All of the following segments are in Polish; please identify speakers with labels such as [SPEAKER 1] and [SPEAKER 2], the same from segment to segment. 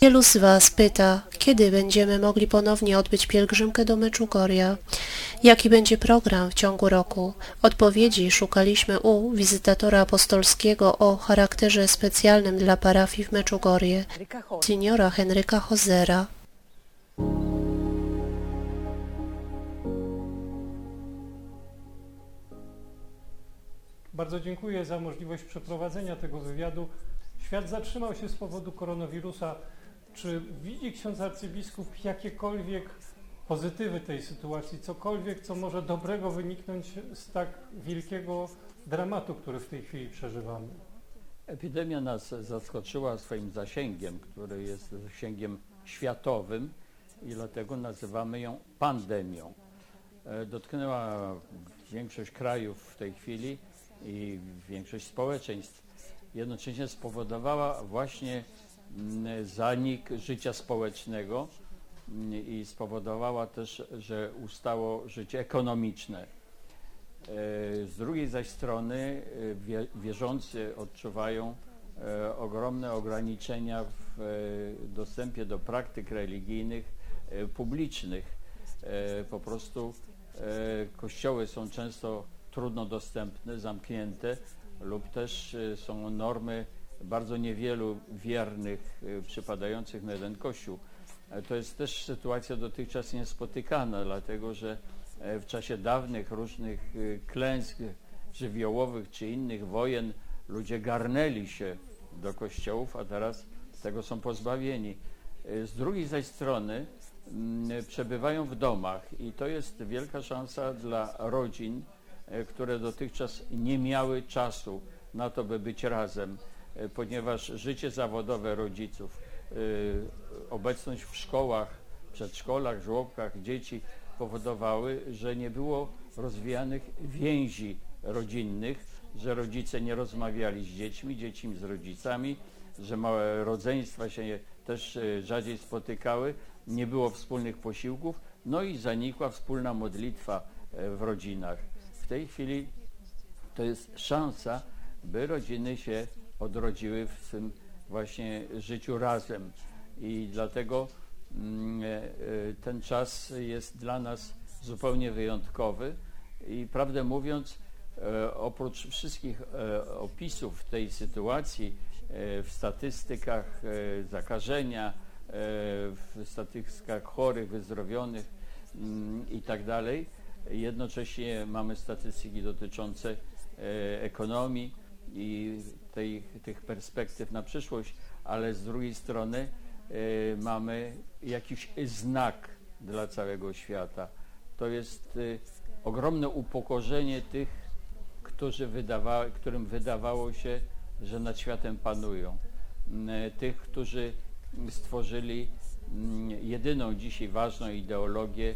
[SPEAKER 1] Wielu z Was pyta, kiedy będziemy mogli ponownie odbyć pielgrzymkę do Meczugoria? Jaki będzie program w ciągu roku? Odpowiedzi szukaliśmy u wizytatora apostolskiego o charakterze specjalnym dla parafii w Meczugorie, seniora Henryka Hozera.
[SPEAKER 2] Bardzo dziękuję za możliwość przeprowadzenia tego wywiadu. Świat zatrzymał się z powodu koronawirusa. Czy widzi ksiądz arcybiskup jakiekolwiek pozytywy tej sytuacji, cokolwiek, co może dobrego wyniknąć z tak wielkiego dramatu, który w tej chwili przeżywamy?
[SPEAKER 3] Epidemia nas zaskoczyła swoim zasięgiem, który jest zasięgiem światowym i dlatego nazywamy ją pandemią. E, Dotknęła większość krajów w tej chwili i większość społeczeństw. Jednocześnie spowodowała właśnie mm, zanik życia społecznego mm, i spowodowała też, że ustało życie ekonomiczne. E, Z drugiej zaś strony e, wie- wierzący odczuwają e, ogromne ograniczenia w dostępie do praktyk religijnych publicznych. Po prostu kościoły są często trudno dostępne, zamknięte lub też e, są normy bardzo niewielu wiernych e, przypadających na jeden kościół. E, To jest też sytuacja dotychczas niespotykana, dlatego że e, w czasie dawnych różnych e, klęsk żywiołowych czy innych wojen ludzie garnęli się do kościołów, a teraz tego są pozbawieni. E, Z drugiej zaś strony mm, przebywają w domach i to jest wielka szansa dla rodzin, które dotychczas nie miały czasu na to, by być razem, e, ponieważ życie zawodowe rodziców, e, obecność w szkołach, przedszkolach, żłobkach dzieci powodowały, że nie było rozwijanych więzi rodzinnych, że rodzice nie rozmawiali z dziećmi, dzieci z rodzicami, że małe rodzeństwa się też e, rzadziej spotykały, nie było wspólnych posiłków, no i zanikła wspólna modlitwa e, w rodzinach. Tej chwili to jest szansa, by rodziny się odrodziły w tym właśnie życiu razem. I dlatego mm, e, e, ten czas jest dla nas zupełnie wyjątkowy. I prawdę mówiąc, e, oprócz wszystkich opisów tej sytuacji w statystykach zakażenia, w statystykach chorych, wyzdrowionych mm, i tak jednocześnie mamy statystyki dotyczące e, ekonomii i tej, tych perspektyw na przyszłość, ale z drugiej strony e, mamy jakiś znak dla całego świata. To jest e, ogromne upokorzenie tych, którzy wydawa, którym wydawało się, że nad światem panują. M, e, Tych, którzy stworzyli mm, jedyną dzisiaj ważną ideologię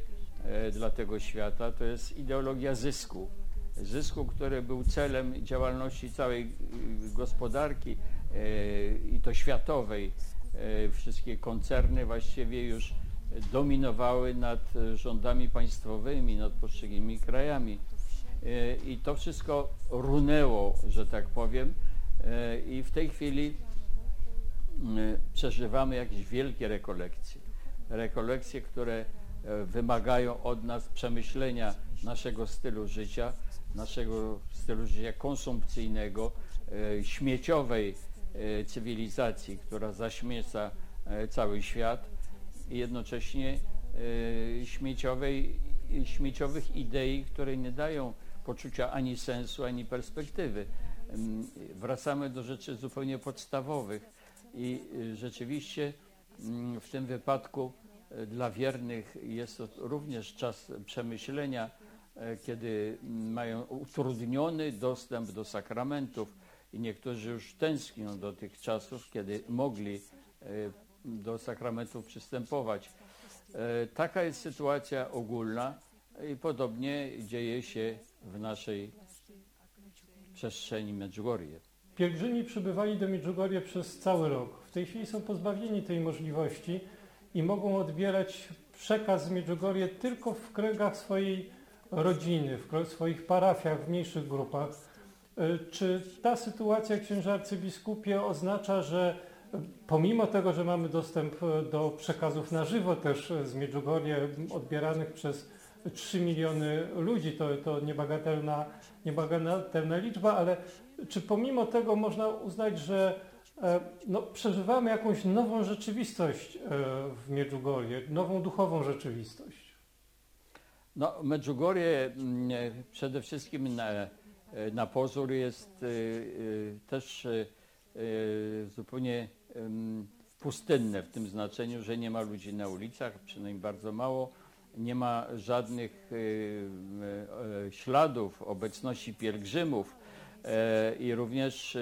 [SPEAKER 3] dla tego świata, to jest ideologia zysku. Zysku, który był celem działalności całej y, gospodarki e, i to światowej. E, Wszystkie koncerny właściwie już dominowały nad e, rządami państwowymi, nad poszczególnymi krajami. E, I to wszystko runęło, że tak powiem. E, I w tej chwili m, przeżywamy jakieś wielkie rekolekcje. Rekolekcje, które e, wymagają od nas przemyślenia naszego stylu życia, naszego stylu życia konsumpcyjnego, e, śmieciowej e, cywilizacji, która zaśmieca e, cały świat i jednocześnie e, śmieciowej, śmieciowych idei, które nie dają poczucia ani sensu, ani perspektywy. Mm, Wracamy do rzeczy zupełnie podstawowych i y, rzeczywiście mm, w tym wypadku e, dla wiernych jest to również czas przemyślenia, e, kiedy mają utrudniony dostęp do sakramentów i niektórzy już tęsknią do tych czasów, kiedy mogli e, do sakramentów przystępować. E, Taka jest sytuacja ogólna i podobnie dzieje się w naszej przestrzeni Medjugorje.
[SPEAKER 2] Pielgrzymi przybywali do Medjugorje przez cały rok. W tej chwili są pozbawieni tej możliwości i mogą odbierać przekaz z Medjugorje tylko w kręgach swojej rodziny, w swoich parafiach, w mniejszych grupach. E, Czy ta sytuacja, księże arcybiskupie, oznacza, że Pomimo tego, że mamy dostęp e, do przekazów na żywo też z Medjugorje odbieranych przez 3 miliony ludzi, to, to niebagatelna, niebagatelna liczba, ale czy pomimo tego można uznać, że no, przeżywamy jakąś nową rzeczywistość w Medjugorje, nową duchową rzeczywistość?
[SPEAKER 3] No, Medjugorje mm, przede wszystkim na, na pozór jest też zupełnie pustynne w tym znaczeniu, że nie ma ludzi na ulicach, przynajmniej bardzo mało. Nie ma żadnych śladów obecności pielgrzymów i również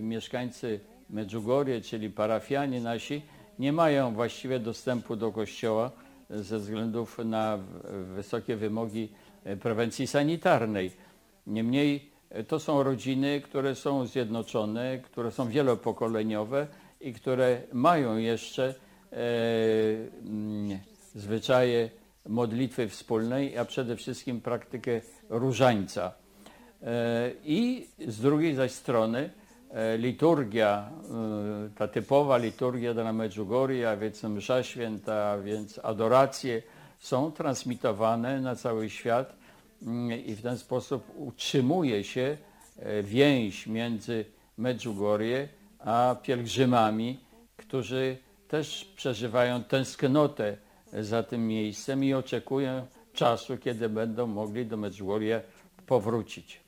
[SPEAKER 3] mieszkańcy Medjugorje, czyli parafianie nasi, nie mają właściwie dostępu do kościoła ze względów na wysokie wymogi e, prewencji sanitarnej. Niemniej e, to są rodziny, które są zjednoczone, które są wielopokoleniowe i które mają jeszcze e, mm, zwyczaje modlitwy wspólnej, a przede wszystkim praktykę różańca. E, I z drugiej zaś strony liturgia, e, ta typowa liturgia dla Medjugorje, a więc msza święta, więc adoracje są transmitowane na cały świat mm, i w ten sposób utrzymuje się e, więź między Medjugorje a pielgrzymami, którzy też przeżywają tęsknotę za tym miejscem i oczekują czasu, kiedy będą mogli do Medjugorje powrócić.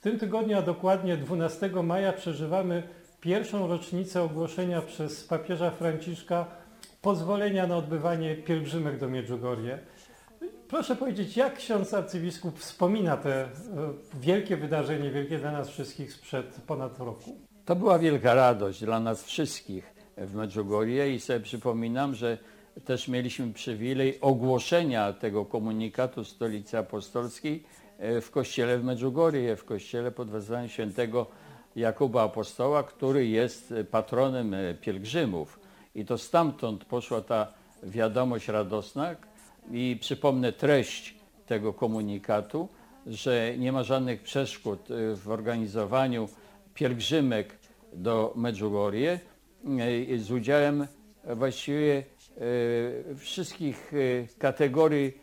[SPEAKER 2] W tym tygodniu, a dokładnie 12 maja, przeżywamy pierwszą rocznicę ogłoszenia przez papieża Franciszka pozwolenia na odbywanie pielgrzymek do Medjugorje. Proszę powiedzieć, jak ksiądz arcybiskup wspomina te e, wielkie wydarzenie, wielkie dla nas wszystkich sprzed ponad roku?
[SPEAKER 3] To była wielka radość dla nas wszystkich w Medjugorje i sobie przypominam, że też mieliśmy przywilej ogłoszenia tego komunikatu Stolicy Apostolskiej w kościele w Medjugorje, w kościele pod wezwaniem świętego Jakuba Apostoła, który jest patronem e, pielgrzymów. I to stamtąd poszła ta wiadomość radosna i przypomnę treść tego komunikatu, że nie ma żadnych przeszkód e, w organizowaniu pielgrzymek do Medjugorje z udziałem właściwie wszystkich kategorii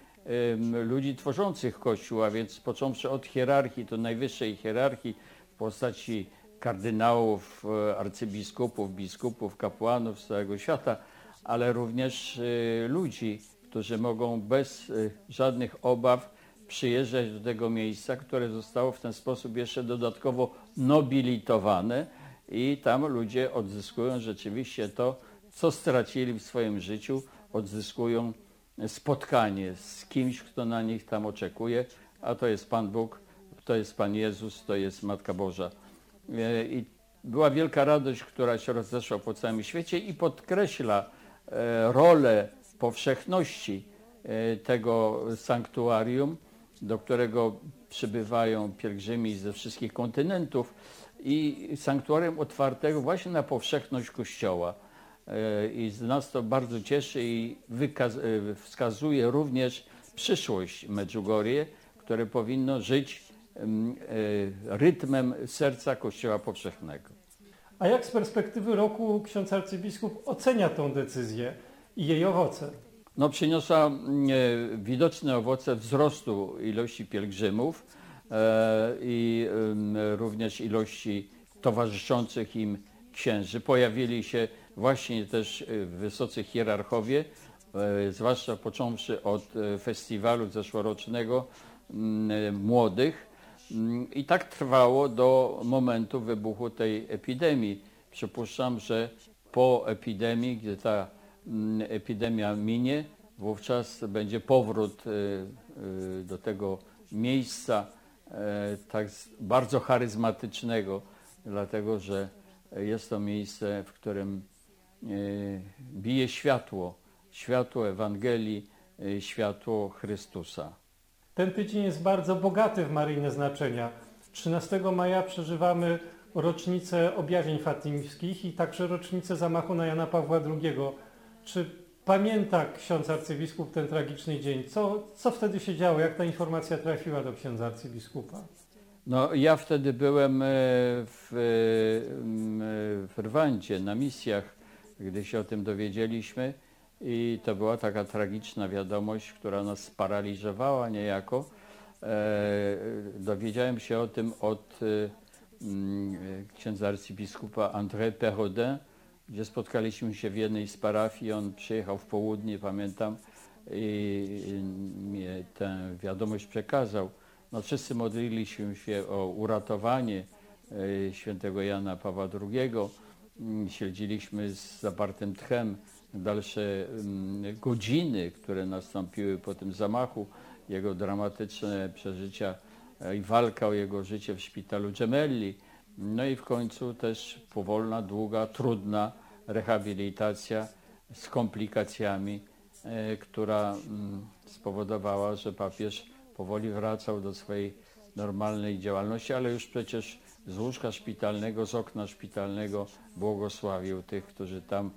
[SPEAKER 3] ludzi tworzących Kościół, a więc począwszy od hierarchii, to najwyższej hierarchii w postaci kardynałów, e, arcybiskupów, biskupów, kapłanów z całego świata, ale również e, ludzi, którzy mogą bez e, żadnych obaw przyjeżdżać do tego miejsca, które zostało w ten sposób jeszcze dodatkowo nobilitowane i tam ludzie odzyskują rzeczywiście to, co stracili w swoim życiu, odzyskują spotkanie z kimś, kto na nich tam oczekuje, a to jest Pan Bóg, to jest Pan Jezus, to jest Matka Boża. E, I była wielka radość, która się rozeszła po całym świecie i podkreśla e, rolę powszechności e, tego sanktuarium, do którego przybywają pielgrzymi ze wszystkich kontynentów i sanktuarium otwartego właśnie na powszechność Kościoła i z nas to bardzo cieszy i e, wskazuje również przyszłość Medjugorje, które powinno żyć e, rytmem serca Kościoła Powszechnego.
[SPEAKER 2] A jak z perspektywy roku ksiądz arcybiskup ocenia tę decyzję i jej owoce?
[SPEAKER 3] No, przyniosła widoczne owoce wzrostu ilości pielgrzymów e, i również ilości towarzyszących im księży. Pojawili się właśnie też e, wysocy hierarchowie, e, zwłaszcza począwszy od e, festiwalu zeszłorocznego mm, młodych. Mm, I tak trwało do momentu wybuchu tej epidemii. Przypuszczam, że po epidemii, gdy ta mm, epidemia minie, wówczas będzie powrót do tego miejsca tak bardzo charyzmatycznego, dlatego że jest to miejsce, w którym E, bije światło, światło Ewangelii, e, światło Chrystusa.
[SPEAKER 2] Ten tydzień jest bardzo bogaty w maryjne znaczenia. 13 maja przeżywamy rocznicę objawień fatimskich i także rocznicę zamachu na Jana Pawła II. Czy pamięta ksiądz arcybiskup ten tragiczny dzień? Co, co wtedy się działo? Jak ta informacja trafiła do księdza arcybiskupa?
[SPEAKER 3] No, ja wtedy byłem e, w, e, w Rwandzie na misjach, gdy się o tym dowiedzieliśmy i to była taka tragiczna wiadomość, która nas sparaliżowała niejako. E, dowiedziałem się o tym od e, m, księdza arcybiskupa André Perrodin, gdzie spotkaliśmy się w jednej z parafii. On przyjechał w południe, pamiętam, i i mnie tę wiadomość przekazał. No, wszyscy modliliśmy się o uratowanie e, świętego Jana Pawła II. Mm, Śledziliśmy z zapartym tchem dalsze mm, godziny, które nastąpiły po tym zamachu, jego dramatyczne przeżycia e, i walka o jego życie w szpitalu Gemelli. No i w końcu też powolna, długa, trudna rehabilitacja z komplikacjami, e, która mm, spowodowała, że papież powoli wracał do swojej normalnej działalności, ale już przecież z łóżka szpitalnego, z okna szpitalnego błogosławił tych, którzy tam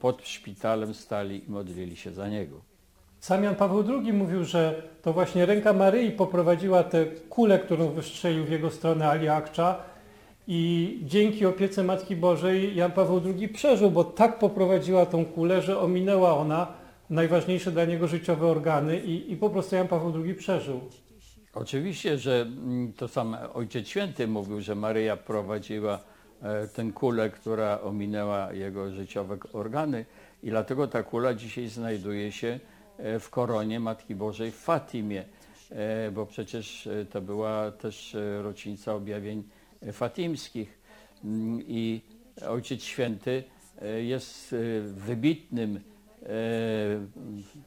[SPEAKER 3] pod szpitalem stali i modlili się za niego.
[SPEAKER 2] Sam Jan Paweł II mówił, że to właśnie ręka Maryi poprowadziła tę kulę, którą wystrzelił w jego stronę Ali Akcza i dzięki opiece Matki Bożej Jan Paweł II przeżył, bo tak poprowadziła tą kulę, że ominęła ona najważniejsze dla niego życiowe organy i, i po prostu Jan Paweł II przeżył.
[SPEAKER 3] Oczywiście, że mm, to sam Ojciec Święty mówił, że Maryja prowadziła e, tę kulę, która ominęła jego życiowe organy i dlatego ta kula dzisiaj znajduje się e, w koronie Matki Bożej w Fatimie, e, bo przecież to była też rocznica objawień fatimskich. Mm, i Ojciec Święty jest wybitnym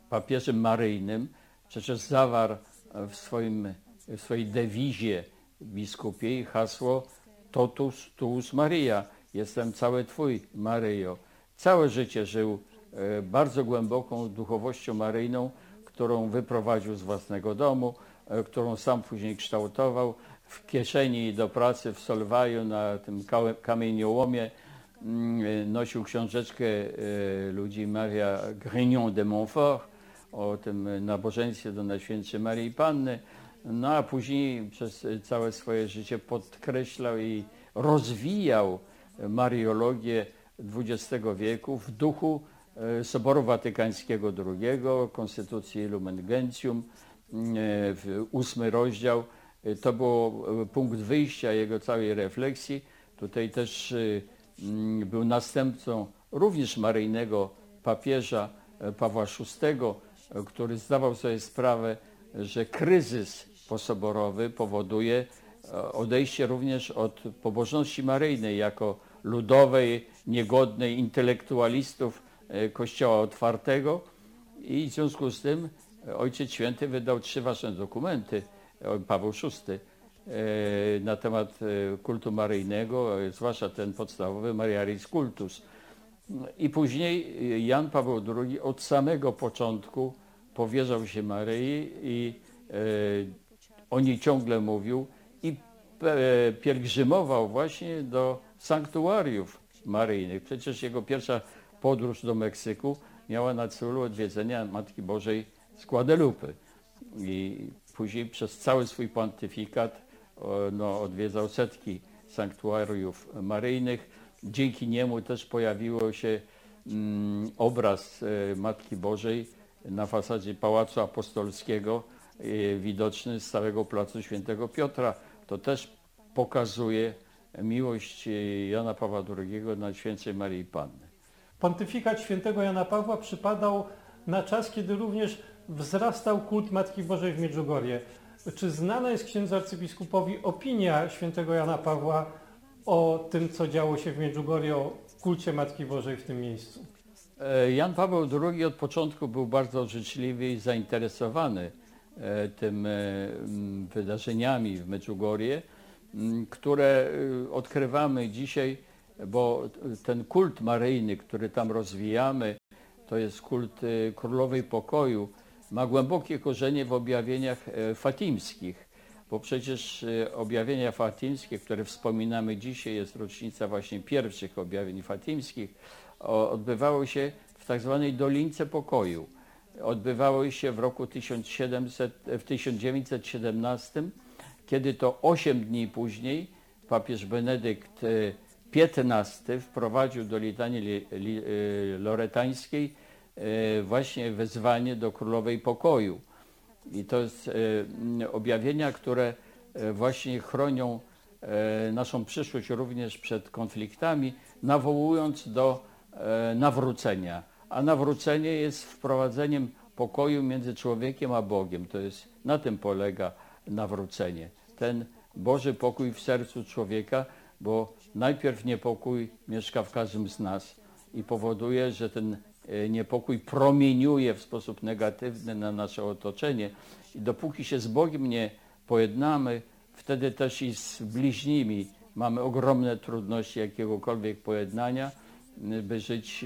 [SPEAKER 3] papieżem maryjnym, przecież zawarł w, swoim, w swojej dewizie biskupiej hasło Totus tuus Maria, jestem cały Twój Maryjo. Całe życie żył e, bardzo głęboką duchowością maryjną, którą wyprowadził z własnego domu, e, którą sam później kształtował. W kieszeni do pracy w Solwaju na tym kamieniołomie mm, e, nosił książeczkę ludzi Maria Grignon de Montfort o tym nabożeństwie do Najświętszej Maryi Panny. No a później przez całe swoje życie podkreślał i rozwijał mariologię XX wieku w duchu e, Soboru Watykańskiego II, Konstytucji Lumen Gentium, e, ósmy rozdział. E, To był punkt wyjścia jego całej refleksji. Tutaj też był następcą również maryjnego papieża Pawła VI, który zdawał sobie sprawę, że kryzys posoborowy powoduje e, odejście również od pobożności maryjnej jako ludowej, niegodnej intelektualistów e, Kościoła Otwartego i w związku z tym e, Ojciec Święty wydał trzy ważne dokumenty, Paweł VI, na temat kultu maryjnego, zwłaszcza ten podstawowy Mariaris Cultus. I później Jan Paweł II od samego początku powierzał się Maryi i e, o niej ciągle mówił i e, pielgrzymował właśnie do sanktuariów maryjnych. Przecież jego pierwsza podróż do Meksyku miała na celu odwiedzenia Matki Bożej z Guadalupe. I później przez cały swój pontyfikat no, odwiedzał setki sanktuariów maryjnych. Dzięki niemu też pojawiło się mm, obraz e, Matki Bożej na fasadzie Pałacu Apostolskiego, e, widoczny z całego placu Świętego Piotra. To też pokazuje miłość e, Jana Pawła II na Świętej Maryi Panny.
[SPEAKER 2] Pontyfikat świętego Jana Pawła przypadał na czas, kiedy również wzrastał kult Matki Bożej w Medjugorje. Czy znana jest księdzu arcybiskupowi opinia świętego Jana Pawła o tym, co działo się w Medjugorje, o kulcie Matki Bożej w tym miejscu?
[SPEAKER 3] E, Jan Paweł II od początku był bardzo życzliwy i zainteresowany e, tym e, wydarzeniami w Medjugorje, m, które odkrywamy dzisiaj, bo ten kult maryjny, który tam rozwijamy, to jest kult Królowej Pokoju, ma głębokie korzenie w objawieniach fatimskich, bo przecież objawienia fatimskie, które wspominamy dzisiaj, jest rocznica właśnie pierwszych objawień fatimskich, odbywały się w tak zwanej Dolince Pokoju. Odbywały się w roku 1700, w 1917, kiedy to 8 dni później papież Benedykt XV wprowadził do litanii li, li, loretańskiej właśnie wezwanie do królowej pokoju. I to jest objawienia, które właśnie chronią naszą przyszłość również przed konfliktami, nawołując do nawrócenia. A nawrócenie jest wprowadzeniem pokoju między człowiekiem a Bogiem. To jest, na tym polega nawrócenie. Ten Boży pokój w sercu człowieka, bo najpierw niepokój mieszka w każdym z nas i powoduje, że ten niepokój promieniuje w sposób negatywny na nasze otoczenie. I dopóki się z Bogiem nie pojednamy, wtedy też i z bliźnimi mamy ogromne trudności jakiegokolwiek pojednania, by żyć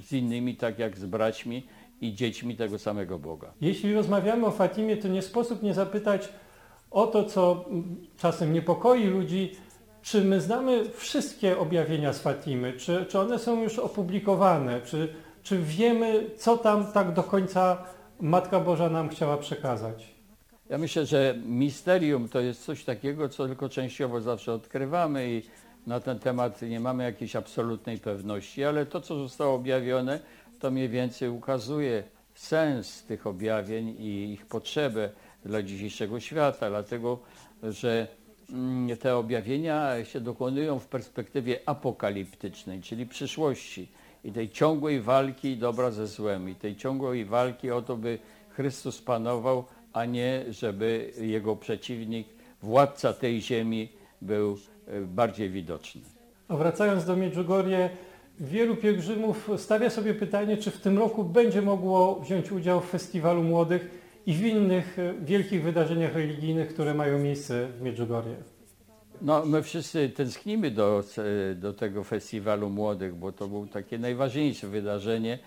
[SPEAKER 3] z innymi tak jak z braćmi i dziećmi tego samego Boga.
[SPEAKER 2] Jeśli rozmawiamy o Fatimie, to nie sposób nie zapytać o to, co czasem niepokoi ludzi, czy my znamy wszystkie objawienia z Fatimy, czy, czy one są już opublikowane, czy, czy wiemy, co tam tak do końca Matka Boża nam chciała przekazać?
[SPEAKER 3] Ja myślę, że misterium to jest coś takiego, co tylko częściowo zawsze odkrywamy i na ten temat nie mamy jakiejś absolutnej pewności, ale to, co zostało objawione, to mniej więcej ukazuje sens tych objawień i ich potrzebę dla dzisiejszego świata, dlatego że mm, te objawienia się dokonują w perspektywie apokaliptycznej, czyli przyszłości i tej ciągłej walki dobra ze złem i tej ciągłej walki o to, by Chrystus panował, a nie żeby jego przeciwnik, władca tej ziemi był bardziej widoczny.
[SPEAKER 2] A wracając do Medjugorje, wielu pielgrzymów stawia sobie pytanie, czy w tym roku będzie mogło wziąć udział w Festiwalu Młodych i w innych e, wielkich wydarzeniach religijnych, które mają miejsce w Medjugorje.
[SPEAKER 3] No, my wszyscy tęsknimy do, do tego Festiwalu Młodych, bo to było takie najważniejsze wydarzenie e,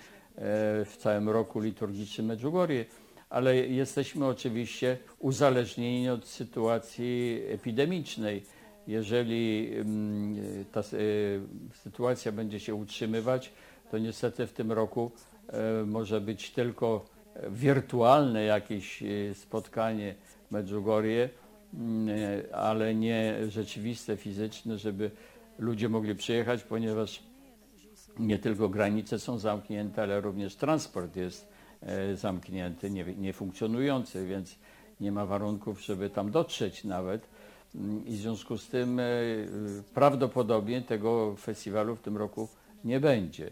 [SPEAKER 3] w całym roku liturgicznym Medjugorje, ale jesteśmy oczywiście uzależnieni od sytuacji epidemicznej. Jeżeli mm, ta e, sytuacja będzie się utrzymywać, to niestety w tym roku może być tylko wirtualne jakieś spotkanie w Medjugorje, Mm, ale nie rzeczywiste, fizyczne, żeby ludzie mogli przyjechać, ponieważ nie tylko granice są zamknięte, ale również transport jest e, zamknięty, niefunkcjonujący, więc nie ma warunków, żeby tam dotrzeć nawet. I w związku z tym e, prawdopodobnie tego festiwalu w tym roku nie będzie.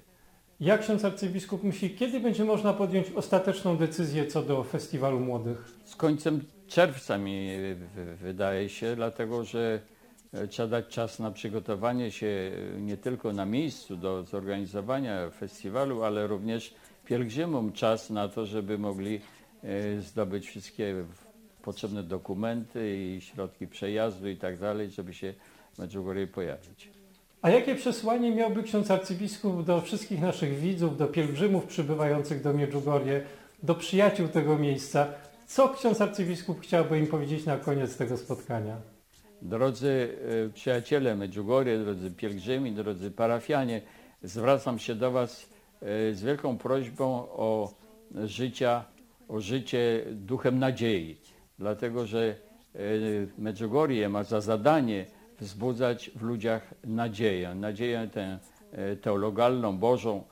[SPEAKER 2] Jak ksiądz arcybiskup myśli, kiedy będzie można podjąć ostateczną decyzję co do festiwalu młodych?
[SPEAKER 3] Z końcem czerwca mi wydaje się, dlatego że e, trzeba dać czas na przygotowanie się e, nie tylko na miejscu do zorganizowania festiwalu, ale również pielgrzymom czas na to, żeby mogli e, zdobyć wszystkie potrzebne dokumenty i środki przejazdu i tak dalej, żeby się w Medjugorje pojawić.
[SPEAKER 2] A jakie przesłanie miałby ksiądz arcybiskup do wszystkich naszych widzów, do pielgrzymów przybywających do Medjugorje, do przyjaciół tego miejsca? Co ksiądz arcybiskup chciałby im powiedzieć na koniec tego spotkania?
[SPEAKER 3] Drodzy e, przyjaciele Medjugorje, drodzy pielgrzymi, drodzy parafianie, zwracam się do Was e, z wielką prośbą o życia, o życie duchem nadziei, dlatego że e, Medjugorje ma za zadanie wzbudzać w ludziach nadzieję, nadzieję tę teologalną, Bożą,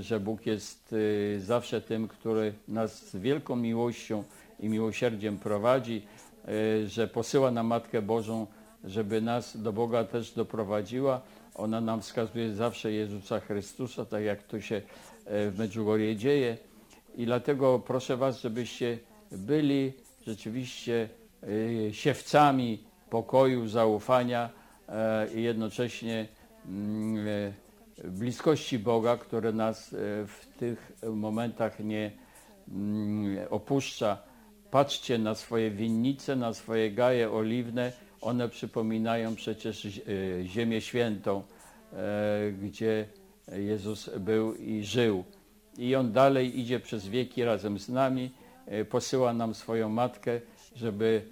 [SPEAKER 3] że Bóg jest zawsze tym, który nas z wielką miłością i miłosierdziem prowadzi, e, że posyła nam Matkę Bożą, żeby nas do Boga też doprowadziła. Ona nam wskazuje zawsze Jezusa Chrystusa, tak jak to się e, w Medjugorje dzieje. I dlatego proszę Was, żebyście byli rzeczywiście e, siewcami pokoju, zaufania i jednocześnie mm, bliskości Boga, które nas w tych momentach nie mm, opuszcza. Patrzcie na swoje winnice, na swoje gaje oliwne. One przypominają przecież e, Ziemię Świętą, e, gdzie Jezus był i żył. I On dalej idzie przez wieki razem z nami, e, posyła nam swoją Matkę, żeby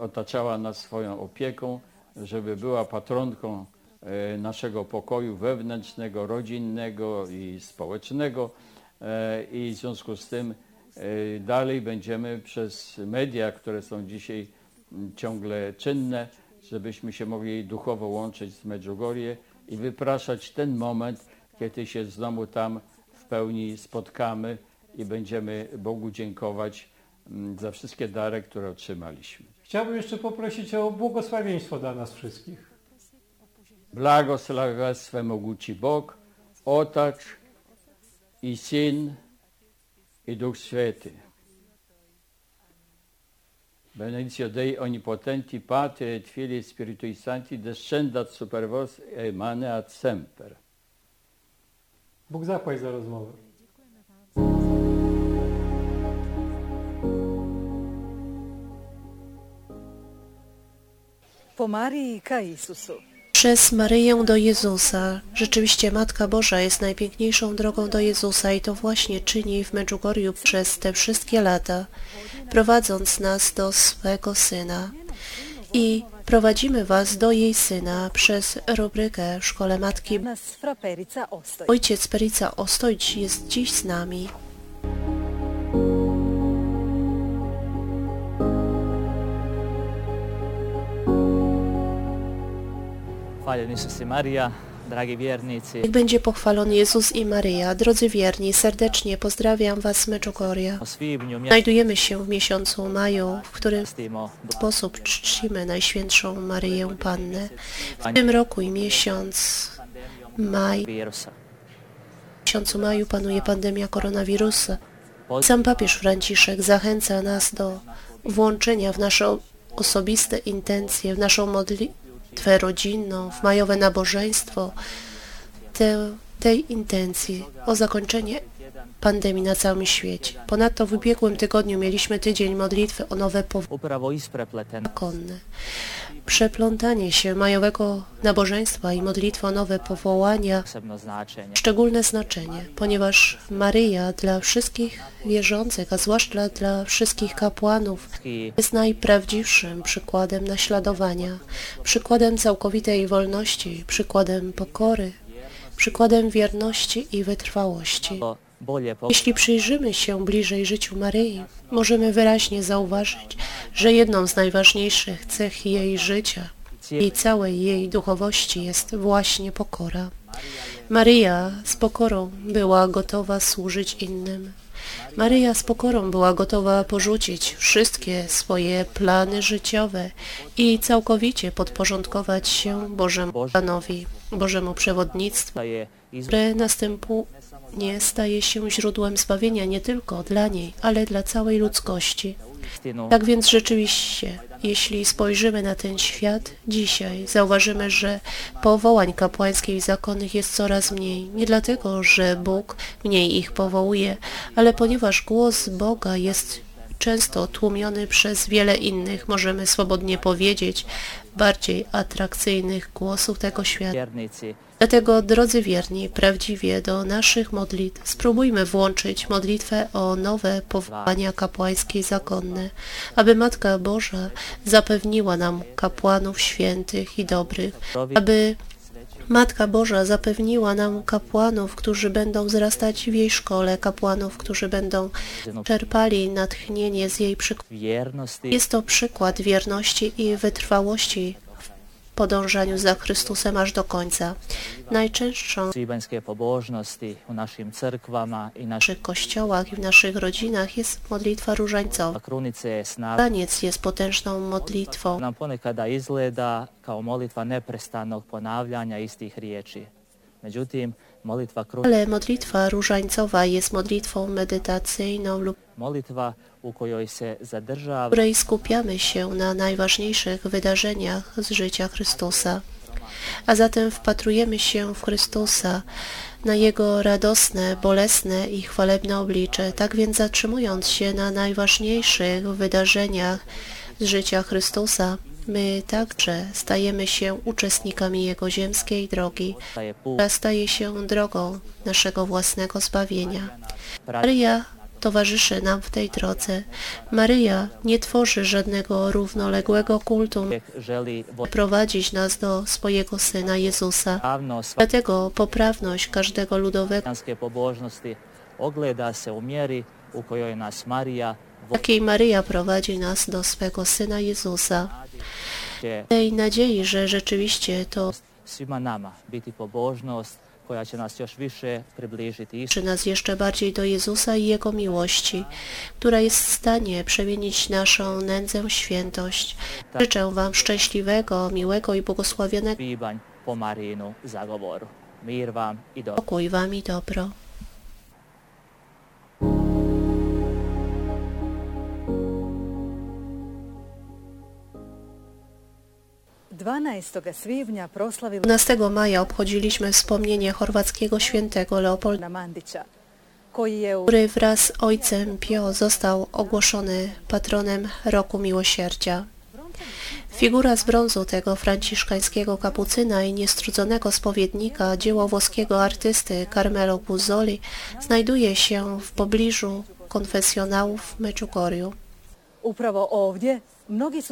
[SPEAKER 3] otaczała nas swoją opieką, żeby była patronką naszego pokoju wewnętrznego, rodzinnego i społecznego. I w związku z tym E, Dalej będziemy przez media, które są dzisiaj ciągle czynne, żebyśmy się mogli duchowo łączyć z Medjugorje i wypraszać ten moment, kiedy się znowu tam w pełni spotkamy i będziemy Bogu dziękować mm, za wszystkie dary, które otrzymaliśmy.
[SPEAKER 2] Chciałbym jeszcze poprosić o błogosławieństwo dla nas wszystkich.
[SPEAKER 3] Blagosławie mogući Bog, Otac i Syn i Duch Sveti. Benedictio Dei Onipotenti Pater et Filii et Spiritui Sancti descendat super vos et emaneat semper.
[SPEAKER 2] Bóg zapłać za rozmowę.
[SPEAKER 1] Przez Maryję do Jezusa. Rzeczywiście Matka Boża jest najpiękniejszą drogą do Jezusa i to właśnie czyni w Medjugorju przez te wszystkie lata, prowadząc nas do swego Syna. I prowadzimy Was do jej Syna przez rubrykę Szkole Matki. Ojciec Perica Ostojć jest dziś z nami.
[SPEAKER 4] I dragi.
[SPEAKER 1] Niech będzie pochwalony Jezus i Maryja. Drodzy wierni, serdecznie pozdrawiam Was z
[SPEAKER 4] svibnju
[SPEAKER 1] Znajdujemy się w miesiącu maju, w którym w sposób czcimy Najświętszą Maryję Pannę. W tym roku i miesiąc maj, w miesiącu maju panuje pandemia koronawirusa. Sam papież Franciszek zachęca nas do włączenia w nasze osobiste intencje, w naszą modlitwę rodzinną, w majowe nabożeństwo te, tej intencji o zakończenie pandemii na całym świecie. Ponadto w ubiegłym tygodniu mieliśmy tydzień modlitwy o nowe
[SPEAKER 4] Upravo isprepleteno
[SPEAKER 1] konne. Przeplątanie się majowego nabożeństwa i modlitwa o nowe powołania szczególne znaczenie, ponieważ Maryja dla wszystkich wierzących, a zwłaszcza dla wszystkich kapłanów, jest najprawdziwszym przykładem naśladowania, przykładem całkowitej wolności, przykładem pokory, przykładem wierności i wytrwałości. Jeśli przyjrzymy się bliżej życiu Maryi, możemy wyraźnie zauważyć, że jedną z najważniejszych cech jej życia i całej jej duchowości jest właśnie pokora. Maryja z pokorą była gotowa służyć innym. Maryja z pokorą była gotowa porzucić wszystkie swoje plany życiowe i całkowicie podporządkować się Bożemu planowi, Bożemu przewodnictwu
[SPEAKER 4] da je
[SPEAKER 1] następnie staje się źródłem zbawienia nie tylko dla niej, ale dla całej ludzkości. Tak więc rzeczywiście, jeśli spojrzymy na ten świat dzisiaj, zauważymy, że powołań kapłańskich i zakonnych jest coraz mniej. Nie dlatego, że Bóg mniej ich powołuje, ale ponieważ głos Boga jest często tłumiony przez wiele innych, możemy swobodnie powiedzieć, bardziej atrakcyjnych głosów tego świata. Dlatego, drodzy wierni, prawdziwie do naszych modlitw spróbujmy włączyć modlitwę o nowe powołania kapłańskie i zakonne, aby Matka Boża zapewniła nam kapłanów świętych i dobrych, aby Matka Boża zapewniła nam kapłanów, którzy będą wzrastać w jej szkole, kapłanów, którzy będą czerpali natchnienie z jej przykładu. Jest to przykład wierności i wytrwałości podążaniu za Chrystusem aż do końca. Najczęstszą w naszych kościołach i w naszych rodzinach jest modlitwa różańcowa. Taniec jest potężną modlitwą.
[SPEAKER 4] nam ponekada izgleda kao molitva neprestanog ponavljanja istih riječi. Međutim,
[SPEAKER 1] Ale modlitwa różańcowa jest modlitwą medytacyjną lub
[SPEAKER 4] se
[SPEAKER 1] w której skupiamy się na najważniejszych wydarzeniach z życia Chrystusa. A zatem wpatrujemy się w Chrystusa, na Jego radosne, bolesne i chwalebne oblicze. Tak więc zatrzymując się na najważniejszych wydarzeniach z życia Chrystusa, my także stajemy się uczestnikami Jego ziemskiej drogi, która staje się drogą naszego własnego zbawienia. Maryja towarzyszy nam w tej drodze. Maryja nie tworzy żadnego równoległego kultu, prowadzić nas do swojego Syna Jezusa. Dlatego poprawność każdego ludowego
[SPEAKER 4] ogleda u kojoj nas Marija
[SPEAKER 1] w jakiej Maryja prowadzi nas do swego Syna Jezusa.
[SPEAKER 4] će
[SPEAKER 1] Tej nadziei, że rzeczywiście to przy nas jeszcze bardziej do Jezusa i Jego miłości, która jest w stanie przemienić naszą nędzę w świętość. Życzę Wam szczęśliwego, miłego i błogosławionego
[SPEAKER 4] po Marijinu zagovoru. Mir vam i dobro.
[SPEAKER 1] pokój Wam i dobro.
[SPEAKER 5] 12. svibnja proslavili
[SPEAKER 1] 12 maja obchodziliśmy wspomnienie chorwackiego świętego Leopolda,
[SPEAKER 5] u
[SPEAKER 1] który wraz z ojcem Pio został ogłoszony patronem Roku Miłosierdzia. Figura z brązu tego franciszkańskiego kapucyna i niestrudzonego spowiednika, dzieło włoskiego artysty Carmelo Puzzoli, znajduje się w pobliżu konfesjonałów w Meczugorju.
[SPEAKER 5] upravo ovdje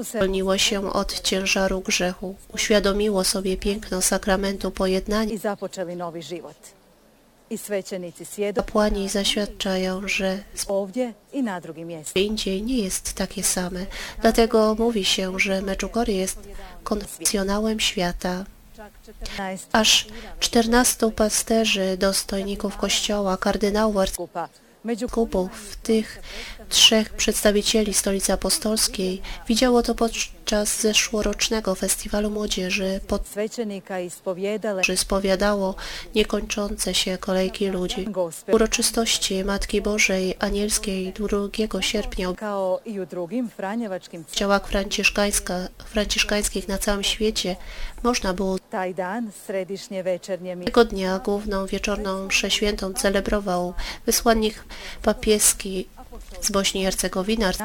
[SPEAKER 1] Zwolniło się od ciężaru grzechu, uświadomiło sobie piękno sakramentu pojednania.
[SPEAKER 5] i započeli novi život. I svećenici svjedoče
[SPEAKER 1] Kapłani zaświadczają, że
[SPEAKER 5] ovdje i na drugim
[SPEAKER 1] indziej nie jest takie same. Dlatego mówi się, że Meczugorje jest konfesjonałem świata.
[SPEAKER 5] 14
[SPEAKER 1] Aż 14 pasterzy, dostojników kościoła, kardynałów, arcybiskupów, w tych trzech przedstawicieli Stolicy Apostolskiej widziało to podczas zeszłorocznego festiwalu młodzieży, pod
[SPEAKER 5] svećenika ispovjedale
[SPEAKER 1] którzy spowiadało niekończące się kolejki ludzi. Uroczystości Matki Bożej Anielskiej 2 sierpnia w ciałach franciszkańska, franciszkańskich na całym świecie można było tego dnia główną wieczorną mszę świętą celebrował wysłannik papieski z Bośni i Hercegowiny
[SPEAKER 5] Peć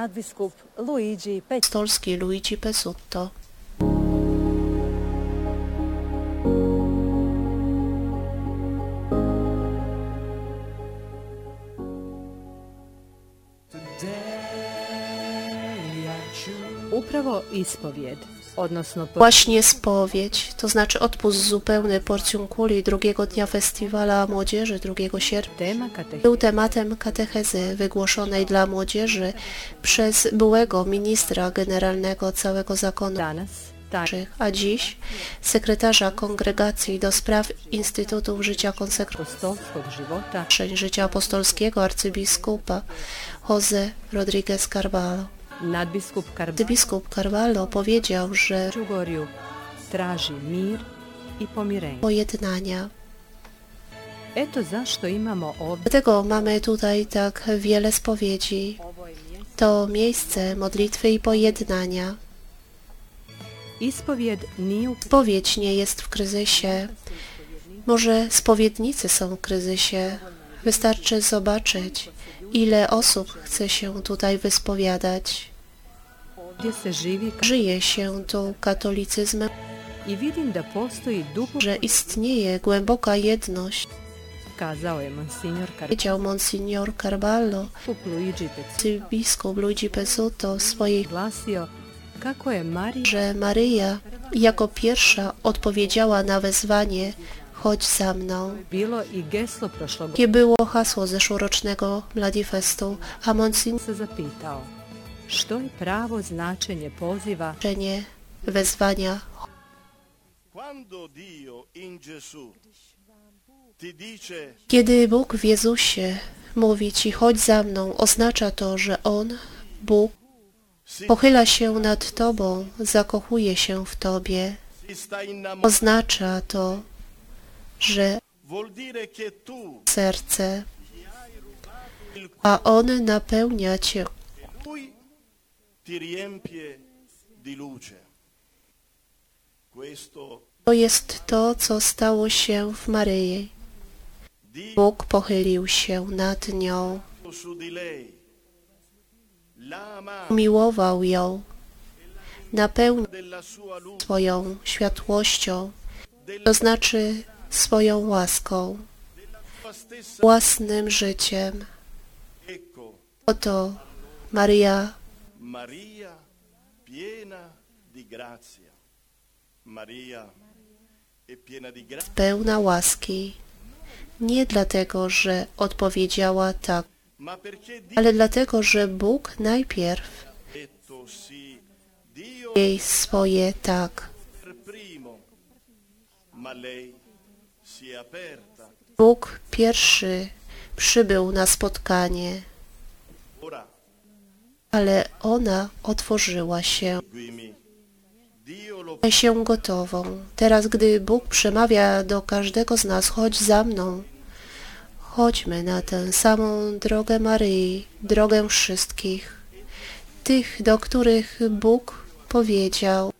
[SPEAKER 1] arcystolski Luigi Pesutto.
[SPEAKER 6] Upravo ispovjed,
[SPEAKER 1] Właśnie spowiedź, to znaczy odpust zupełny porcjum kuli drugiego dnia festiwala młodzieży 2 sierpnia. Był tematem katechezy wygłoszonej dla młodzieży przez byłego ministra generalnego całego zakonu Młodszych, a dziś sekretarza Kongregacji do Spraw Instytutów Życia
[SPEAKER 6] života
[SPEAKER 1] Życia Apostolskiego arcybiskupa Jose Rodriguez Carvalho.
[SPEAKER 6] Nadbiskup
[SPEAKER 1] Arcybiskup Carvalho powiedział, że
[SPEAKER 6] Karčugorju traži mir i pomirenje.
[SPEAKER 1] pojednania.
[SPEAKER 6] Eto zašto imamo ovdje
[SPEAKER 1] Dlatego mamy tutaj tak wiele spowiedzi. To miejsce modlitwy i pojednania.
[SPEAKER 6] ispovjed nije u
[SPEAKER 1] Spowiedź nie jest w kryzysie. Może spowiednicy są w kryzysie. Wystarczy zobaczyć, ile osób chce się tutaj wyspowiadać. Żyje się tu katolicyzmem, że istnieje głęboka jedność, powiedział Monsignor
[SPEAKER 6] Pec
[SPEAKER 1] biskup Luigi Pesuto w swojej że Maryja jako pierwsza odpowiedziała na wezwanie chodź za mną. Jakie było hasło zeszłorocznego Mladifestu, a Monsignor
[SPEAKER 6] se zapitao što je pravo značenje poziva
[SPEAKER 1] znaczenie wezwania Kiedy Bóg w Jezusie mówi Ci chodź za mną, oznacza to, że On, Bóg, pochyla się nad Tobą, zakochuje się w Tobie. Oznacza to, że serce, a On napełnia Cię. To jest to, co stało się w Maryi. Bóg pochylił się nad nią, umiłował ją, napełnił swoją światłością, to znaczy swoją łaską, własnym życiem. Oto Maria, pełna łaski, nie dlatego, że odpowiedziała tak, ale dlatego, że Bóg najpierw jej swoje tak. Bóg pierwszy przybył na spotkanie, ale ona otworzyła się. Czuję się gotową. Teraz, gdy Bóg przemawia do każdego z nas, chodź za mną. Chodźmy na tę samą drogę Maryi, drogę wszystkich, tych, do których Bóg powiedział.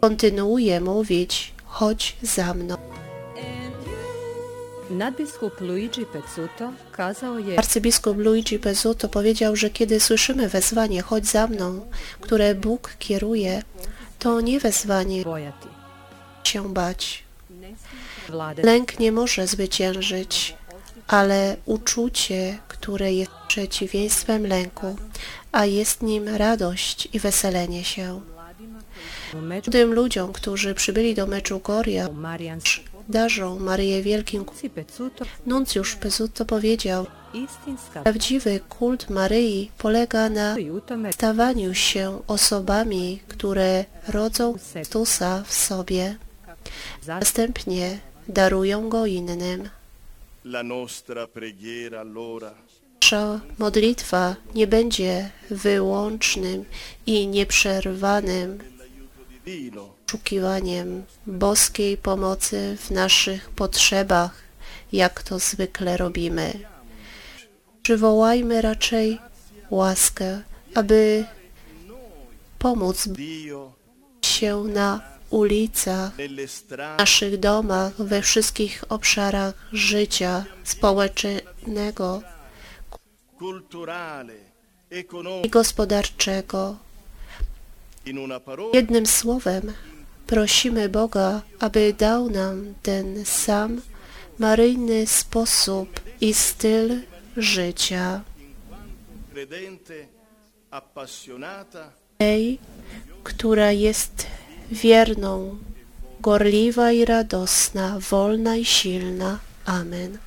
[SPEAKER 1] Kontynuuje mówić, chodź za mną.
[SPEAKER 6] Nadbiskup Luigi Pezzuto kazao je
[SPEAKER 1] Arcybiskup Luigi Pezzuto powiedział, że kiedy słyszymy wezwanie chodź za mną, które Bóg kieruje, to nie wezwanie się bać. Lęk nie może zwyciężyć, ale uczucie, które jest przeciwieństwem lęku, a jest nim radość i weselenie się. Tym ludziom, którzy przybyli do Meczugoria,
[SPEAKER 6] Marijan
[SPEAKER 1] darzą Maryję Wielkim. Nuncjusz Pezzuto powiedział, prawdziwy kult Maryi polega na stawaniu się osobami, które rodzą Chrystusa w sobie, następnie darują go innym. Nasza modlitwa nie będzie wyłącznym i nieprzerwanym
[SPEAKER 7] divino
[SPEAKER 1] poszukiwaniem boskiej pomocy w naszych potrzebach, jak to zwykle robimy. Przywołajmy raczej łaskę, aby pomóc się na ulicach,
[SPEAKER 7] strade
[SPEAKER 1] naszych domach, we wszystkich obszarach życia społecznego i gospodarczego. Jednym słowem prosimy Boga, aby dał nam ten sam maryjny sposób i styl życia. Tej, która jest wierną, gorliwa i radosna, wolna i silna. Amen.